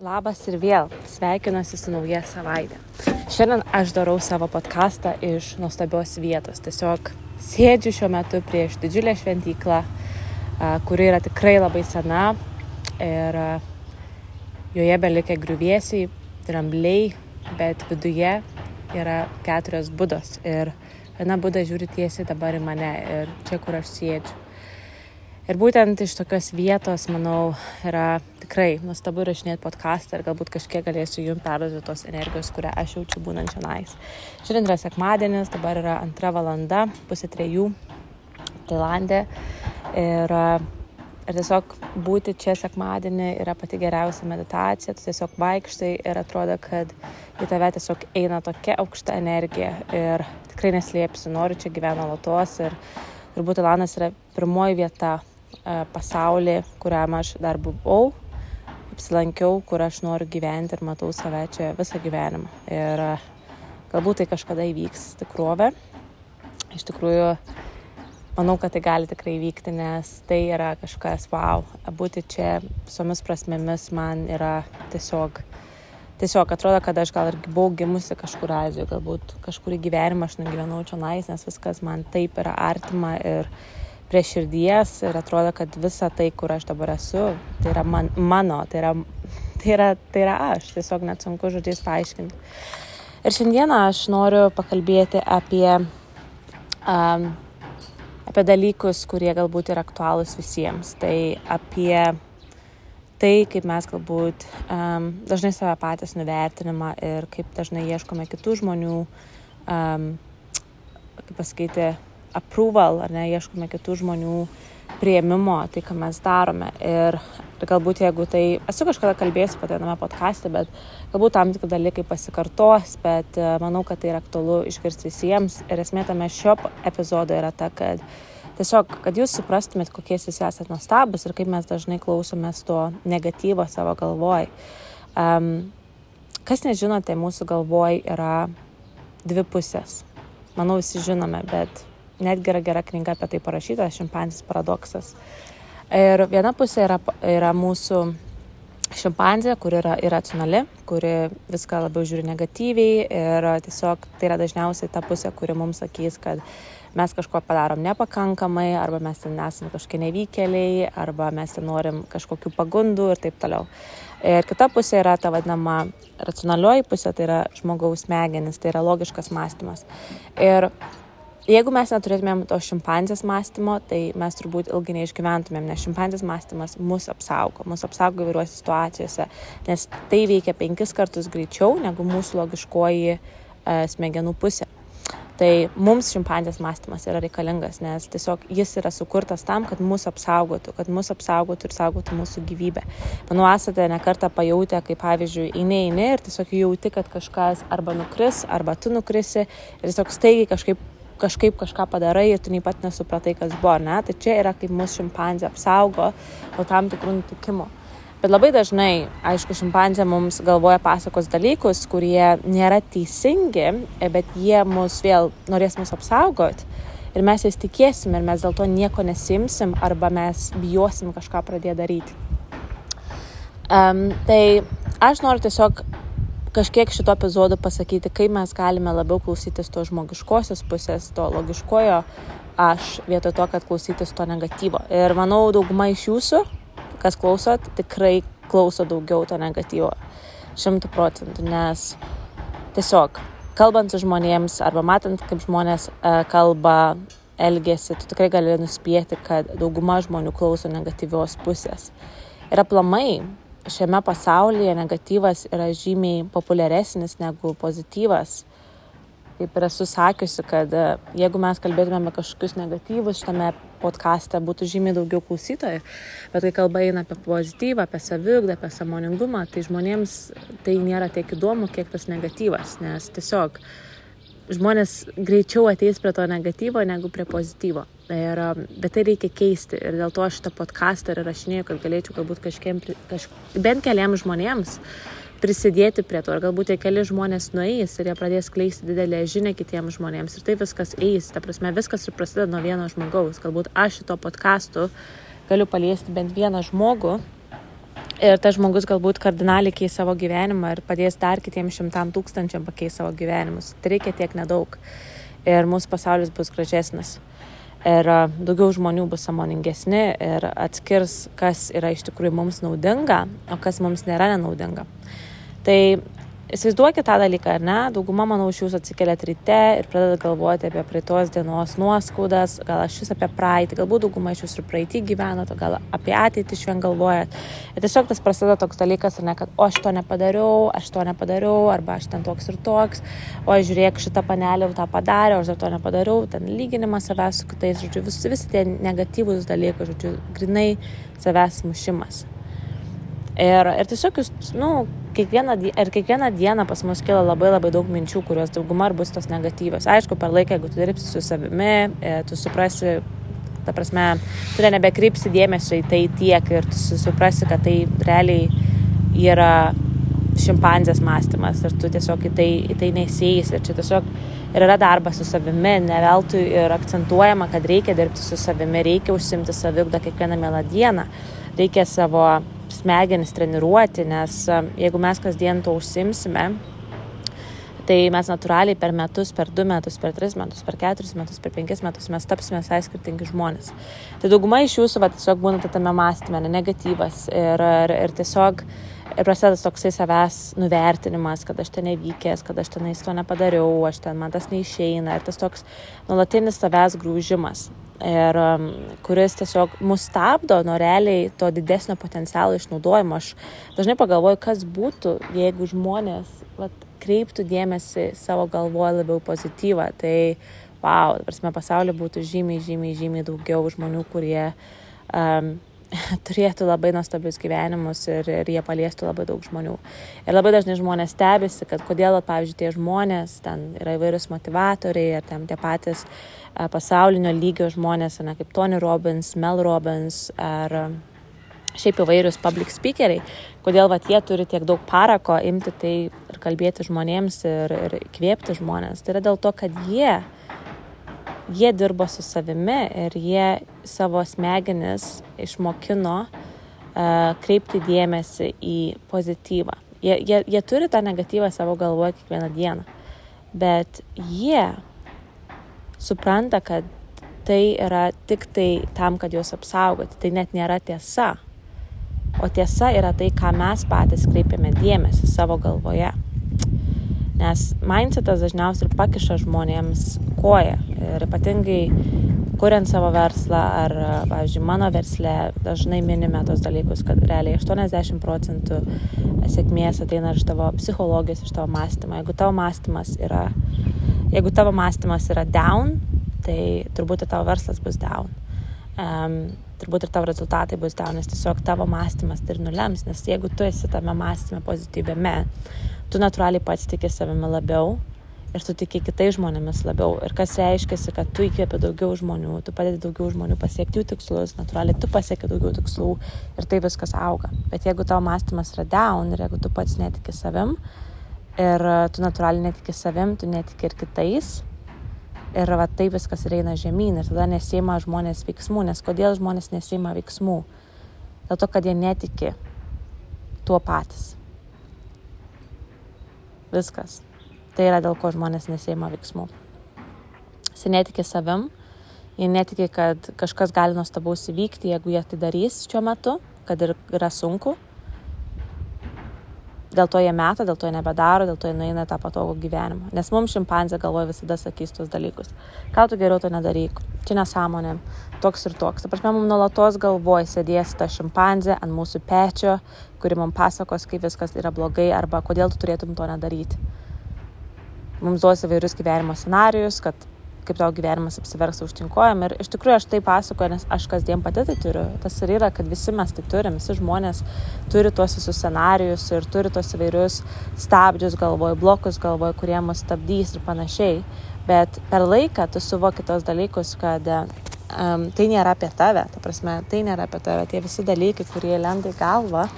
Labas ir vėl sveikinuosi su nauja savaitė. Šiandien aš darau savo podcastą iš nuostabios vietos. Tiesiog sėdžiu šiuo metu prieš didžiulę šventyklą, kuri yra tikrai labai sena ir joje belikia griuvėsiai, drambliai, bet viduje yra keturios būdos ir viena būda žiūri tiesiai dabar į mane ir čia, kur aš sėdžiu. Ir būtent iš tokios vietos, manau, yra tikrai nuostabu rašinėti podcastą ir galbūt kažkiek galėsiu jums perduoti tos energijos, kurią aš jaučiu būnant šiandien. Šiandien yra sekmadienis, dabar yra antra valanda, pusė trejų, Tailandė. Ir, ir tiesiog būti čia sekmadienį yra pati geriausia meditacija, tu tiesiog vaikštai ir atrodo, kad į tave tiesiog eina tokia aukšta energija ir tikrai neslėpsiu, noriu čia gyventi nuolatos ir turbūt Tailandas yra pirmoji vieta pasaulį, kuriam aš dar buvau, apsilankiau, kur aš noriu gyventi ir matau save čia visą gyvenimą. Ir galbūt tai kažkada įvyks tikrovė. Iš tikrųjų, manau, kad tai gali tikrai vykti, nes tai yra kažkas wow. Būti čia visomis prasmėmis man yra tiesiog, tiesiog atrodo, kad aš gal ir buvau gimusi kažkur Azijoje, galbūt kažkurį gyvenimą aš nugyvenau čia nais, nes viskas man taip yra artima ir prie širdies ir atrodo, kad visa tai, kur aš dabar esu, tai yra man, mano, tai yra, tai, yra, tai yra aš, tiesiog net sunku žodžiais paaiškinti. Ir šiandieną aš noriu pakalbėti apie, um, apie dalykus, kurie galbūt yra aktualūs visiems. Tai apie tai, kaip mes galbūt um, dažnai save patys nuvertinimą ir kaip dažnai ieškome kitų žmonių, um, kaip pasakyti, approval, ar ne, ieškome kitų žmonių prieimimo, tai ką mes darome. Ir, galbūt jeigu tai, esu kažkada kalbėjęs apie tai viename podcast'e, bet galbūt tam tikri dalykai pasikartos, bet e, manau, kad tai yra aktualu išgirsti visiems. Ir esmė tame šio epizodo yra ta, kad tiesiog, kad jūs suprastumėt, kokie jūs esate nuostabus ir kaip mes dažnai klausomės to negatyvo savo galvoj. Um, kas nežinote, mūsų galvoj yra dvi pusės. Manau, visi žinome, bet netgi yra gera knyga apie tai parašyta, šimpanzės paradoksas. Ir viena pusė yra, yra mūsų šimpanzė, kuri yra irracionali, kuri viską labiau žiūri negatyviai ir tiesiog tai yra dažniausiai ta pusė, kuri mums sakys, kad mes kažko padarom nepakankamai, arba mes ten nesame kažkokie nevykėliai, arba mes ten norim kažkokių pagundų ir taip toliau. Ir kita pusė yra ta vadinama racionalioji pusė, tai yra žmogaus smegenis, tai yra logiškas mąstymas. Ir Jeigu mes neturėtumėm to šimpanzės mąstymo, tai mes turbūt ilgai neišgyventumėm, nes šimpanzės mąstymas mus apsaugo, mus apsaugo įvairiuose situacijose, nes tai veikia penkis kartus greičiau negu mūsų logiškoji e, smegenų pusė. Tai mums šimpanzės mąstymas yra reikalingas, nes tiesiog jis yra sukurtas tam, kad mūsų apsaugotų, kad mūsų apsaugotų ir saugotų mūsų gyvybę. Manau, esate nekartą pajutę, kaip pavyzdžiui, eini, eini ir tiesiog jauti, kad kažkas arba nukris, arba tu nukrisi ir tiesiog staigiai kažkaip kažkaip kažką padarai ir tu nei pat nesupratai, kas buvo, ne? Tai čia yra kaip mūsų šimpanzė apsaugo nuo tam tikrų nutikimų. Bet labai dažnai, aišku, šimpanzė mums galvoja pasakos dalykus, kurie nėra teisingi, bet jie mus vėl norės mus apsaugoti. Ir mes jais tikėsim ir mes dėl to nieko nesimsim arba mes bijosim kažką pradėti daryti. Um, tai aš noriu tiesiog kažkiek šito epizodu pasakyti, kaip mes galime labiau klausytis to žmogiškosios pusės, to logiškojo aš, vietoj to, kad klausytis to negatyvo. Ir manau, dauguma iš jūsų, kas klausot, tikrai klauso daugiau to negatyvo. Šimtų procentų, nes tiesiog kalbant su žmonėms arba matant, kaip žmonės uh, kalba, elgesi, tu tikrai gali nuspėti, kad dauguma žmonių klauso negatyvios pusės. Ir aplamai, šiame pasaulyje negatyvas yra žymiai populiaresnis negu pozityvas. Kaip ir esu sakiusi, kad e, jeigu mes kalbėtumėme kažkokius negatyvus šitame podkastą, būtų žymiai daugiau klausytojų, bet kai kalba eina apie pozityvą, apie saviugdą, apie samoningumą, tai žmonėms tai nėra tiek įdomu, kiek tas negatyvas, nes tiesiog žmonės greičiau ateis prie to negatyvo negu prie pozityvo. Ir, um, bet tai reikia keisti ir dėl to aš šitą podcastą ir rašinėjau, kad galėčiau galbūt kažkiem, kaž, bent keliams žmonėms prisidėti prie to ir galbūt tie keli žmonės nueis ir jie pradės kleisti didelę žinę kitiems žmonėms ir tai viskas eis, ta prasme viskas ir prasideda nuo vieno žmogaus, galbūt aš šito podcastu galiu paliesti bent vieną žmogų Ir tas žmogus galbūt kardinaliai keis savo gyvenimą ir padės dar kitiems šimtam tūkstančiam pakeisti savo gyvenimus. Tai reikia tiek nedaug. Ir mūsų pasaulis bus gražesnis. Ir daugiau žmonių bus samoningesni ir atskirs, kas yra iš tikrųjų mums naudinga, o kas mums nėra nenaudinga. Tai Įsivaizduokit tą dalyką, ar ne? Dauguma, manau, iš jūsų atsikeliat ryte ir pradedat galvoti apie praeitos dienos nuoskaudas, gal aš vis apie praeitį, galbūt dauguma iš jūsų ir praeitį gyvenat, gal apie ateitį švien galvojat. Ir tiesiog tas prasideda toks dalykas, ar ne, kad o aš to nepadariau, aš to nepadariau, arba aš ten toks ir toks, o žiūrėk, šitą panelę jau tą padarė, o aš dar to nepadariau, ten lyginimas savęs su kitais, žodžiu, visi, visi tie negatyvūs dalykai, žodžiu, grinai savęs mušimas. Ir, ir tiesiog jūs, na, nu, kiekvieną, ir kiekvieną dieną pas mus kila labai labai daug minčių, kurios dauguma ir bus tos negatyvios. Aišku, per laiką, jeigu tu dirbsi su savimi, e, tu suprasi, ta prasme, tu nebekrypsi dėmesio į tai tiek ir tu suprasi, kad tai realiai yra šimpanzės mąstymas ir tu tiesiog į tai, į tai neįsėjai. Ir čia tiesiog ir yra darbas su savimi, ne veltui ir akcentuojama, kad reikia dirbti su savimi, reikia užsimti saviugdą kiekvieną mielą dieną, reikia savo smegenis treniruoti, nes e, jeigu mes kasdien to užsimsime, tai mes natūraliai per metus, per du metus, per tris metus, per keturis metus, per penkis metus mes tapsime visai skirtingi žmonės. Tai dauguma iš jūsų va, tiesiog būnate tame mąstyme, negatyvas ir, ir, ir tiesiog ir prasideda toksai savęs nuvertinimas, kad aš ten nevykęs, kad aš tenais to nepadariau, aš ten man tas neišeina ir tas toks nuolatinis savęs grūžimas ir kuris tiesiog mus stabdo nuo realiai to didesnio potencialo išnaudojimo. Aš dažnai pagalvoju, kas būtų, jeigu žmonės vat, kreiptų dėmesį savo galvoje labiau pozityvą. Tai, wow, prasme, pasaulyje būtų žymiai, žymiai, žymiai daugiau žmonių, kurie um, turėtų labai nuostabius gyvenimus ir, ir jie paliestų labai daug žmonių. Ir labai dažnai žmonės stebisi, kad kodėl, pavyzdžiui, tie žmonės, ten yra įvairius motivatoriai ir ten tie patys pasaulinio lygio žmonės, ne, kaip Tony Robbins, Mel Robbins ar šiaip įvairius public speakeriai, kodėl vat, jie turi tiek daug parako imti tai ir kalbėti žmonėms ir, ir kvėpti žmonės. Tai yra dėl to, kad jie jie dirbo su savimi ir jie savo smegenis išmokino uh, kreipti dėmesį į pozityvą. Jie, jie, jie turi tą negatyvą savo galvoje kiekvieną dieną, bet jie supranta, kad tai yra tik tai tam, kad juos apsaugoti. Tai net nėra tiesa. O tiesa yra tai, ką mes patys kreipiame dėmesį savo galvoje. Nes mindsetas dažniausiai ir pakiša žmonėms koją. Ir ypatingai kuriant savo verslą ar, pavyzdžiui, mano versle dažnai minime tos dalykus, kad realiai 80 procentų sėkmės ateina iš tavo psichologijos, iš tavo mąstymo. Jeigu tavo mąstymas yra, jeigu tavo mąstymas yra down, tai turbūt ir tavo verslas bus down. Um, turbūt ir tavo rezultatai bus down, nes tiesiog tavo mąstymas tai ir nulems, nes jeigu tu esi tame mąstyme pozityviame, tu natūraliai pats tiki savimi labiau ir tu tiki kitais žmonėmis labiau. Ir kas reiškia, kad tu įkvėpi daugiau žmonių, tu padedi daugiau žmonių pasiekti jų tikslus, natūraliai tu pasieki daugiau tikslų ir tai viskas auga. Bet jeigu tavo mąstymas yra down ir jeigu tu pats netiki savim ir tu natūraliai netiki savim, tu netiki ir kitais. Ir va taip viskas eina žemyn ir tada nesima žmonės veiksmų. Nes kodėl žmonės nesima veiksmų? Dėl to, kad jie netiki tuo patys. Viskas. Tai yra dėl ko žmonės nesėima veiksmų. Jis netiki savim, jie netiki, kad kažkas gali nuostabaus įvykti, jeigu jie tai darys šiuo metu, kad ir yra sunku. Dėl to jie meta, dėl to jie nebedaro, dėl to jie nueina tą patogų gyvenimą. Nes mums šimpanzė galvoja visada sakys tuos dalykus. Gal tu geriau to nedaryk, čia nesąmonė, toks ir toks. Ta prasme, mums nuolatos galvoja sėdės ta šimpanzė ant mūsų pečio, kuri mums pasakos, kaip viskas yra blogai arba kodėl tu turėtum to nedaryti. Mums duos įvairius gyvenimo scenarius, kad kaip tavo gyvenimas apsiverks užtinkojam. Ir iš tikrųjų aš tai pasakoju, nes aš kasdien pati tai turiu. Tas ir yra, kad visi mes tai turim, visi žmonės turi tuos visus scenarius ir turi tuos įvairius stabdžius galvoj, blokus galvoj, kurie mus stabdys ir panašiai. Bet per laiką tu suvoki tos dalykus, kad um, tai nėra apie tave, ta prasme, tai nėra apie tave, tie visi dalykai, kurie lenda į galvą.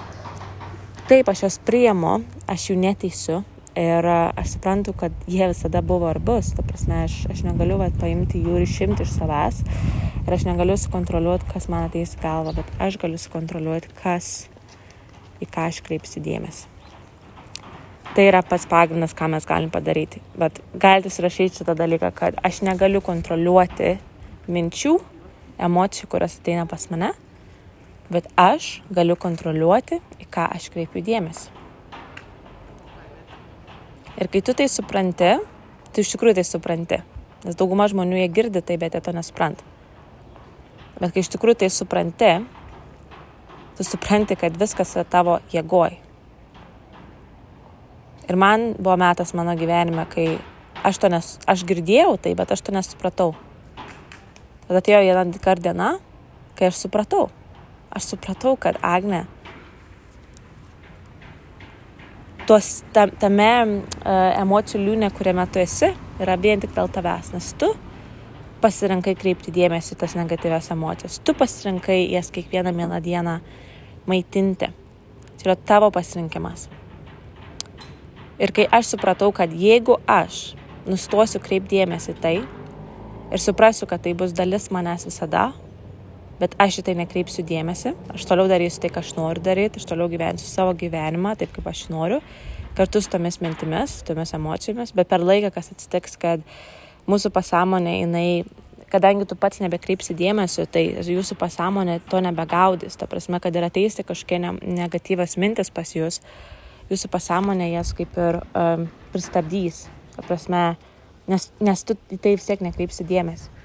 Taip, aš juos priemu, aš jų neteisiu, Ir aš suprantu, kad jie visada buvo ar bus. Ta prasme, aš, aš negaliu vat, paimti jų ir išimti iš savęs. Ir aš negaliu sukontroliuoti, kas man ateis į galvą, bet aš galiu sukontroliuoti, kas į ką aš kreipsiu dėmesį. Tai yra pats pagrindas, ką mes galim padaryti. Bet galite surašyti šitą dalyką, kad aš negaliu kontroliuoti minčių, emocijų, kurios ateina pas mane, bet aš galiu kontroliuoti, į ką aš kreipiu dėmesį. Ir kai tu tai supranti, tu iš tikrųjų tai supranti. Nes dauguma žmonių jie girdi tai, bet jie to nesupranta. Bet kai iš tikrųjų tai supranti, tu supranti, kad viskas yra tavo jėgoj. Ir man buvo metas mano gyvenime, kai aš nes, aš girdėjau tai, bet aš to nesupratau. Tada atėjo viena kart diena, kai aš supratau. Aš supratau, kad Agne, tuos, tam, tame uh, emocijų liūne, kuriame tu esi, yra vien tik dėl tavęs, nes tu pasirinkai kreipti dėmesį tas negatyvias emocijas. Tu pasirinkai jas kiekvieną vieną dieną maitinti. Tai yra tavo pasirinkimas. Ir kai aš supratau, kad jeigu aš nustosiu kreipdėmėsi tai ir suprasiu, kad tai bus dalis manęs visada, bet aš į tai nekreipsiu dėmesį, aš toliau darysiu tai, ką aš noriu daryti, aš toliau gyvensiu savo gyvenimą taip, kaip aš noriu, kartu su tomis mintimis, tomis emocijomis, bet per laiką kas atsitiks, kad mūsų pasąmonė, jinai, kadangi tu pats nebekreipsi dėmesio, tai jūsų pasąmonė to nebegaudys, ta prasme, kad ir ateisti kažkokie ne, negatyvas mintis pas jūs, jūsų pasąmonė jas kaip ir um, pristabdys, ta prasme, nes, nes tu į tai vis tiek nekreipsi dėmesio.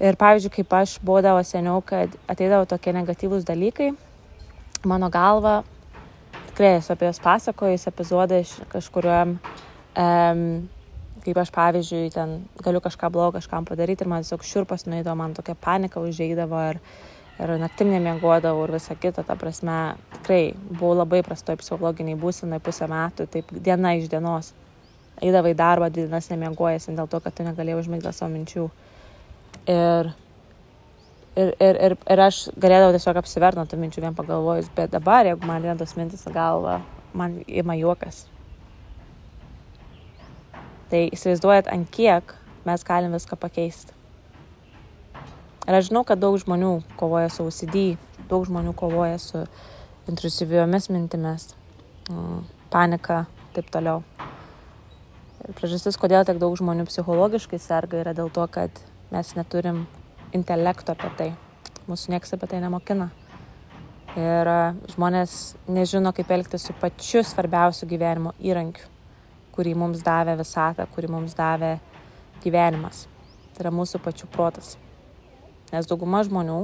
Ir pavyzdžiui, kaip aš būdavo seniau, kad ateidavo tokie negatyvūs dalykai, mano galva, tikrai esu apie juos pasakojus, epizodai kažkuriuom, um, kaip aš pavyzdžiui, ten galiu kažką blogo kažkam padaryti ir man tiesiog šiurpas nuėdavo, man tokia panika užžeidavo ir, ir naktim nemiegodavau ir visą kitą, ta prasme, tikrai buvau labai prastoj psichologiniai būsenai pusę metų, taip diena iš dienos. Eidavai darbą, dvi dienas nemiegojęs dėl to, kad tu negalėjai užmigti savo minčių. Ir, ir, ir, ir, ir aš galėdavau tiesiog apsivert nuo tų minčių vien pagalvojus, bet dabar, jeigu man vien tos mintis į galvą, man ima juokas. Tai įsivaizduojat, ant kiek mes galim viską pakeisti. Ir aš žinau, kad daug žmonių kovoja su OCD, daug žmonių kovoja su intrusyviomis mintimis, mm, panika, taip toliau. Ir priežastis, kodėl tiek daug žmonių psichologiškai serga, yra dėl to, kad mes neturim intelekto apie tai. Mūsų niekas apie tai nemokina. Ir e, žmonės nežino, kaip elgtis su pačiu svarbiausiu gyvenimo įrankiu, kurį mums davė visata, kurį mums davė gyvenimas. Tai yra mūsų pačių protas. Nes dauguma žmonių,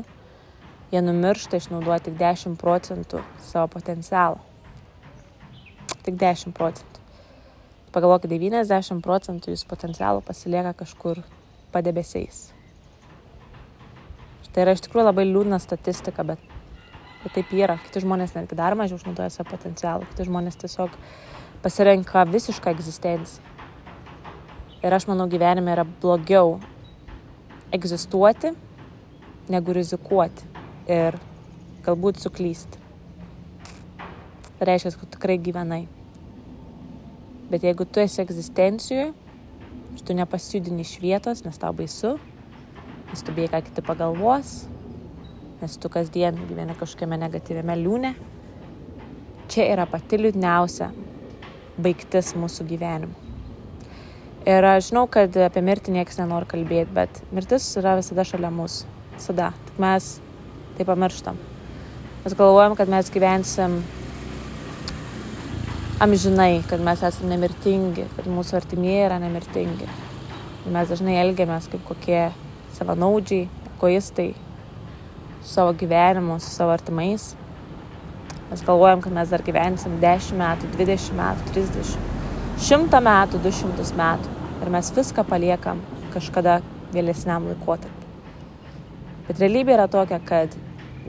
jie numiršta išnaudoti tik 10 procentų savo potencialo. Tik 10 procentų. Pagalvokit, 90 procentų jūsų potencialo pasilieka kažkur padebesiais. Tai yra iš tikrųjų labai liūdna statistika, bet, bet taip yra. Kiti žmonės netgi dar mažiau išnaudoja savo potencialą, kiti žmonės tiesiog pasirenka visišką egzistenciją. Ir aš manau, gyvenime yra blogiau egzistuoti, negu rizikuoti ir galbūt suklysti. Tai reiškia, kad tikrai gyvenai. Bet jeigu tu esi egzistencijoje, ir tu nepasijudini iš vietos, nes tau baisu, nes tu bijai, ką kiti pagalvos, nes tu kasdien gyveni kažkokiame negatyviame liūne. Čia yra pati liūdniausia baigtis mūsų gyvenimu. Ir aš žinau, kad apie mirtį niekas nenori kalbėti, bet mirtis yra visada šalia mūsų. Visada. Tik mes tai pamirštam. Mes galvojam, kad mes gyvensim amžinai, kad mes esame nemirtingi, kad mūsų artimieji yra nemirtingi. Ir mes dažnai elgiamės kaip kokie savanaudžiai, egoistai su savo gyvenimu, su savo artimais. Mes galvojam, kad mes dar gyvensim 10 metų, 20 metų, 30, 100 metų, 200 metų. Ir mes viską paliekam kažkada vėlesniam laikotarpiu. Bet realybė yra tokia, kad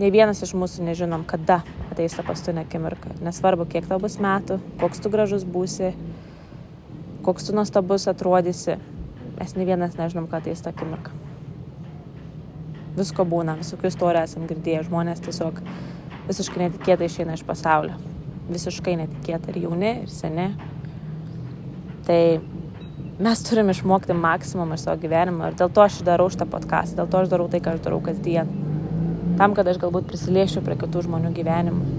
ne vienas iš mūsų nežinom, kada ateis ta paskutinė akimirka. Nesvarbu, kiek tau bus metų, koks tu gražus būsi, koks tu nuostabus atrodysi. Mes ne vienas nežinom, kada ateis ta akimirka. Visko būna, visokių istorijų esam girdėję, žmonės tiesiog visiškai netikėtai išeina iš pasaulio. Visiškai netikėtai ir jauni, ir seni. Tai mes turim išmokti maksimumą iš savo gyvenimo ir dėl to aš darau šitą podcastą, dėl to aš darau tai, ką aš darau kasdien tam, kad aš galbūt prisiliešiu prie kitų žmonių gyvenimų.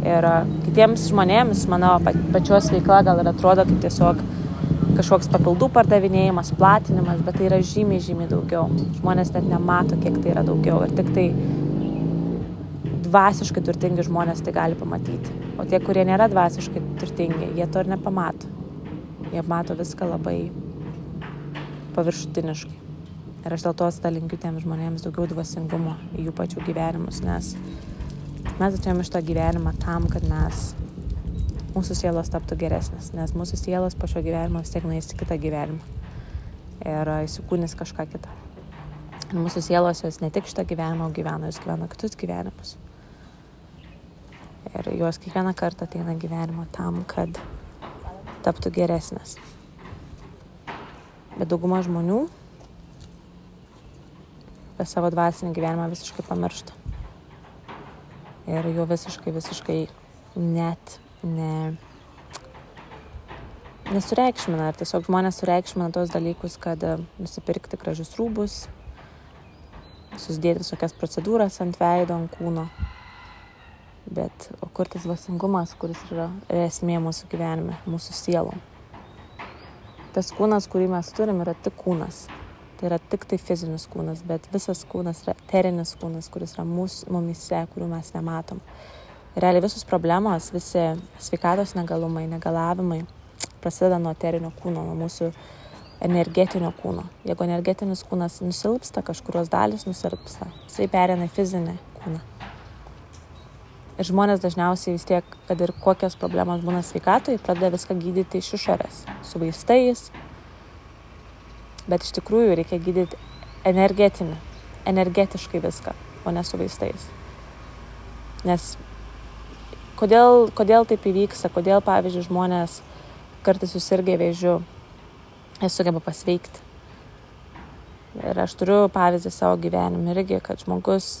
Ir kitiems žmonėms mano pačios veikla gal ir atrodo kaip tiesiog kažkoks papildų pardavinėjimas, platinimas, bet tai yra žymiai, žymiai daugiau. Žmonės net nemato, kiek tai yra daugiau. Ir tik tai dvasiškai turtingi žmonės tai gali pamatyti. O tie, kurie nėra dvasiškai turtingi, jie to ir nepamato. Jie mato viską labai paviršutiniškai. Ir aš dėl to stalinkiu tiems žmonėms daugiau dvasingumo į jų pačių gyvenimus, nes mes atėjome to gyvenimą tam, kad mes, mūsų sielos taptų geresnės, nes mūsų sielos po šio gyvenimo vis tiek nueis į kitą gyvenimą ir įsikūnis kažką kitą. Ir mūsų sielos jos ne tik šitą gyvenimą gyvena, jos gyvena kitus gyvenimus. Ir jos kiekvieną kartą ateina gyvenimo tam, kad taptų geresnės. Bet dauguma žmonių apie savo dvasinį gyvenimą visiškai pamiršta ir jo visiškai, visiškai net ne, nesureikšmina. Ir tiesiog žmonės sureikšmina tos dalykus, kad e, nusipirkti gražius rūbus, susidėti visokias procedūras ant veido, ant kūno. Bet o kur tas vasingumas, kuris yra esmė mūsų gyvenime, mūsų sielom. Tas kūnas, kurį mes turim, yra tik kūnas. Tai yra tik tai fizinis kūnas, bet visas kūnas yra eterinis kūnas, kuris yra mūsų mumise, kurių mes nematom. Realiai visos problemos, visi sveikatos negalumai, negalavimai prasideda nuo eterinio kūno, nuo mūsų energetinio kūno. Jeigu energetinis kūnas nusilpsta, kažkurios dalis nusilpsta, jisai perina į fizinį kūną. Ir žmonės dažniausiai vis tiek, kad ir kokios problemos būna sveikatoje, pradeda viską gydyti iš išorės. Su vaistais, Bet iš tikrųjų reikia gydyti energetinį, energetiškai viską, o ne su vaistais. Nes kodėl, kodėl taip įvyksta, kodėl, pavyzdžiui, žmonės kartais susirgia vėžiu, jie sugeba pasveikti. Ir aš turiu pavyzdį savo gyvenime irgi, kad žmogus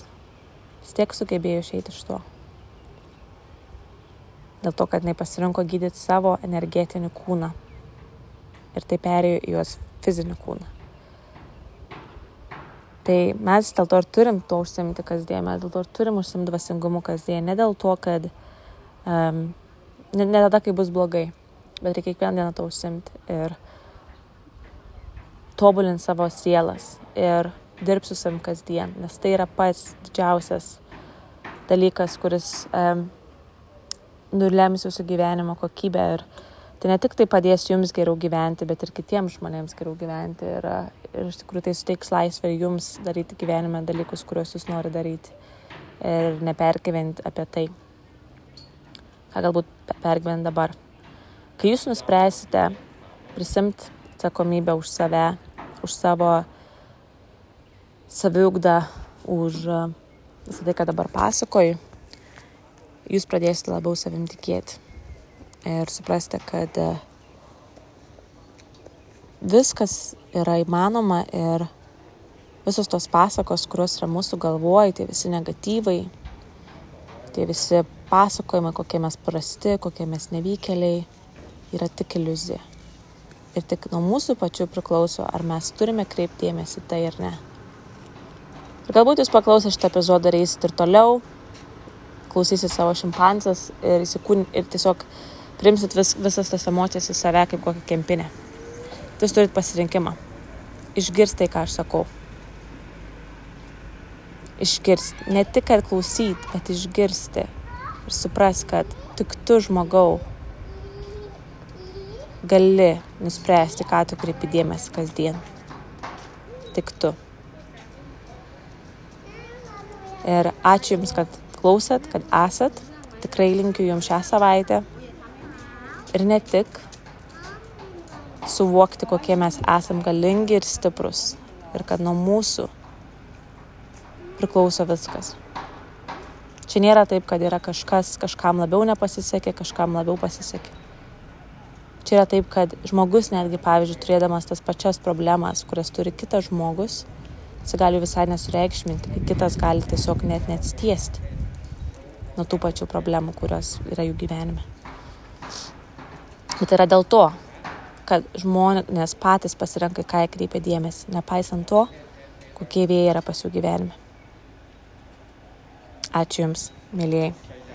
vis tiek sugebėjo išeiti iš to. Dėl to, kad jinai pasirinko gydyti savo energetinį kūną. Ir tai perėjo į jos fizinį kūną. Tai mes dėl to ir turim to užsimti kasdien, mes dėl to ir turim užsimti dvasingumu kasdien, ne dėl to, kad um, ne, ne tada, kai bus blogai, bet reikia kiekvieną dieną to užsimti ir tobulinti savo sielas ir dirbti su savim kasdien, nes tai yra pats didžiausias dalykas, kuris um, nulems jūsų gyvenimo kokybę ir Tai ne tik tai padės jums geriau gyventi, bet ir kitiems žmonėms geriau gyventi. Ir, ir iš tikrųjų tai suteiks laisvę jums daryti gyvenime dalykus, kuriuos jūs nori daryti. Ir nepergyventi apie tai, ką galbūt pergyventi dabar. Kai jūs nuspręsite prisimti atsakomybę už save, už savo saviugdą, už visą tai, ką dabar pasakoju, jūs pradėsite labiau savim tikėti ir suprasti, kad e, viskas yra įmanoma ir visos tos pasakos, kurios yra mūsų galvoj, tie visi negatyvai, tie visi pasakojimai, kokie mes prasti, kokie mes nevykėliai, yra tik iliuzija. Ir tik nuo mūsų pačių priklauso, ar mes turime kreipdėmėsi tai ar ne. Ir galbūt jūs paklausę šitą epizodą reisit ir toliau, klausysit savo šimpanzas ir, įsikūn, ir tiesiog primsit vis, visas tas emocijas į save kaip kokią kempinę. Jūs turit pasirinkimą. Išgirsti tai, ką aš sakau. Išgirsti. Ne tik, kad klausyt, bet išgirsti. Ir supras, kad tik tu žmogau gali nuspręsti, ką tu kreipi dėmesį kasdien. Tik tu. Ir ačiū Jums, kad klausėt, kad esat. Tikrai linkiu Jums šią savaitę ir ne tik suvokti, kokie mes esam galingi ir stiprus ir kad nuo mūsų priklauso viskas. Čia nėra taip, kad yra kažkas, kažkam labiau nepasisekė, kažkam labiau pasisekė. Čia yra taip, kad žmogus netgi, pavyzdžiui, turėdamas tas pačias problemas, kurias turi kitas žmogus, jis gali visai nesureikšminti, kai kitas gali tiesiog net neatstiesti nuo tų pačių problemų, kurios yra jų gyvenime. Bet yra dėl to, kad žmonės patys pasirenka, ką jie kreipia dėmesį, nepaisant to, kokie vėjai yra pas jų gyvenime. Ačiū Jums, mėlyjei.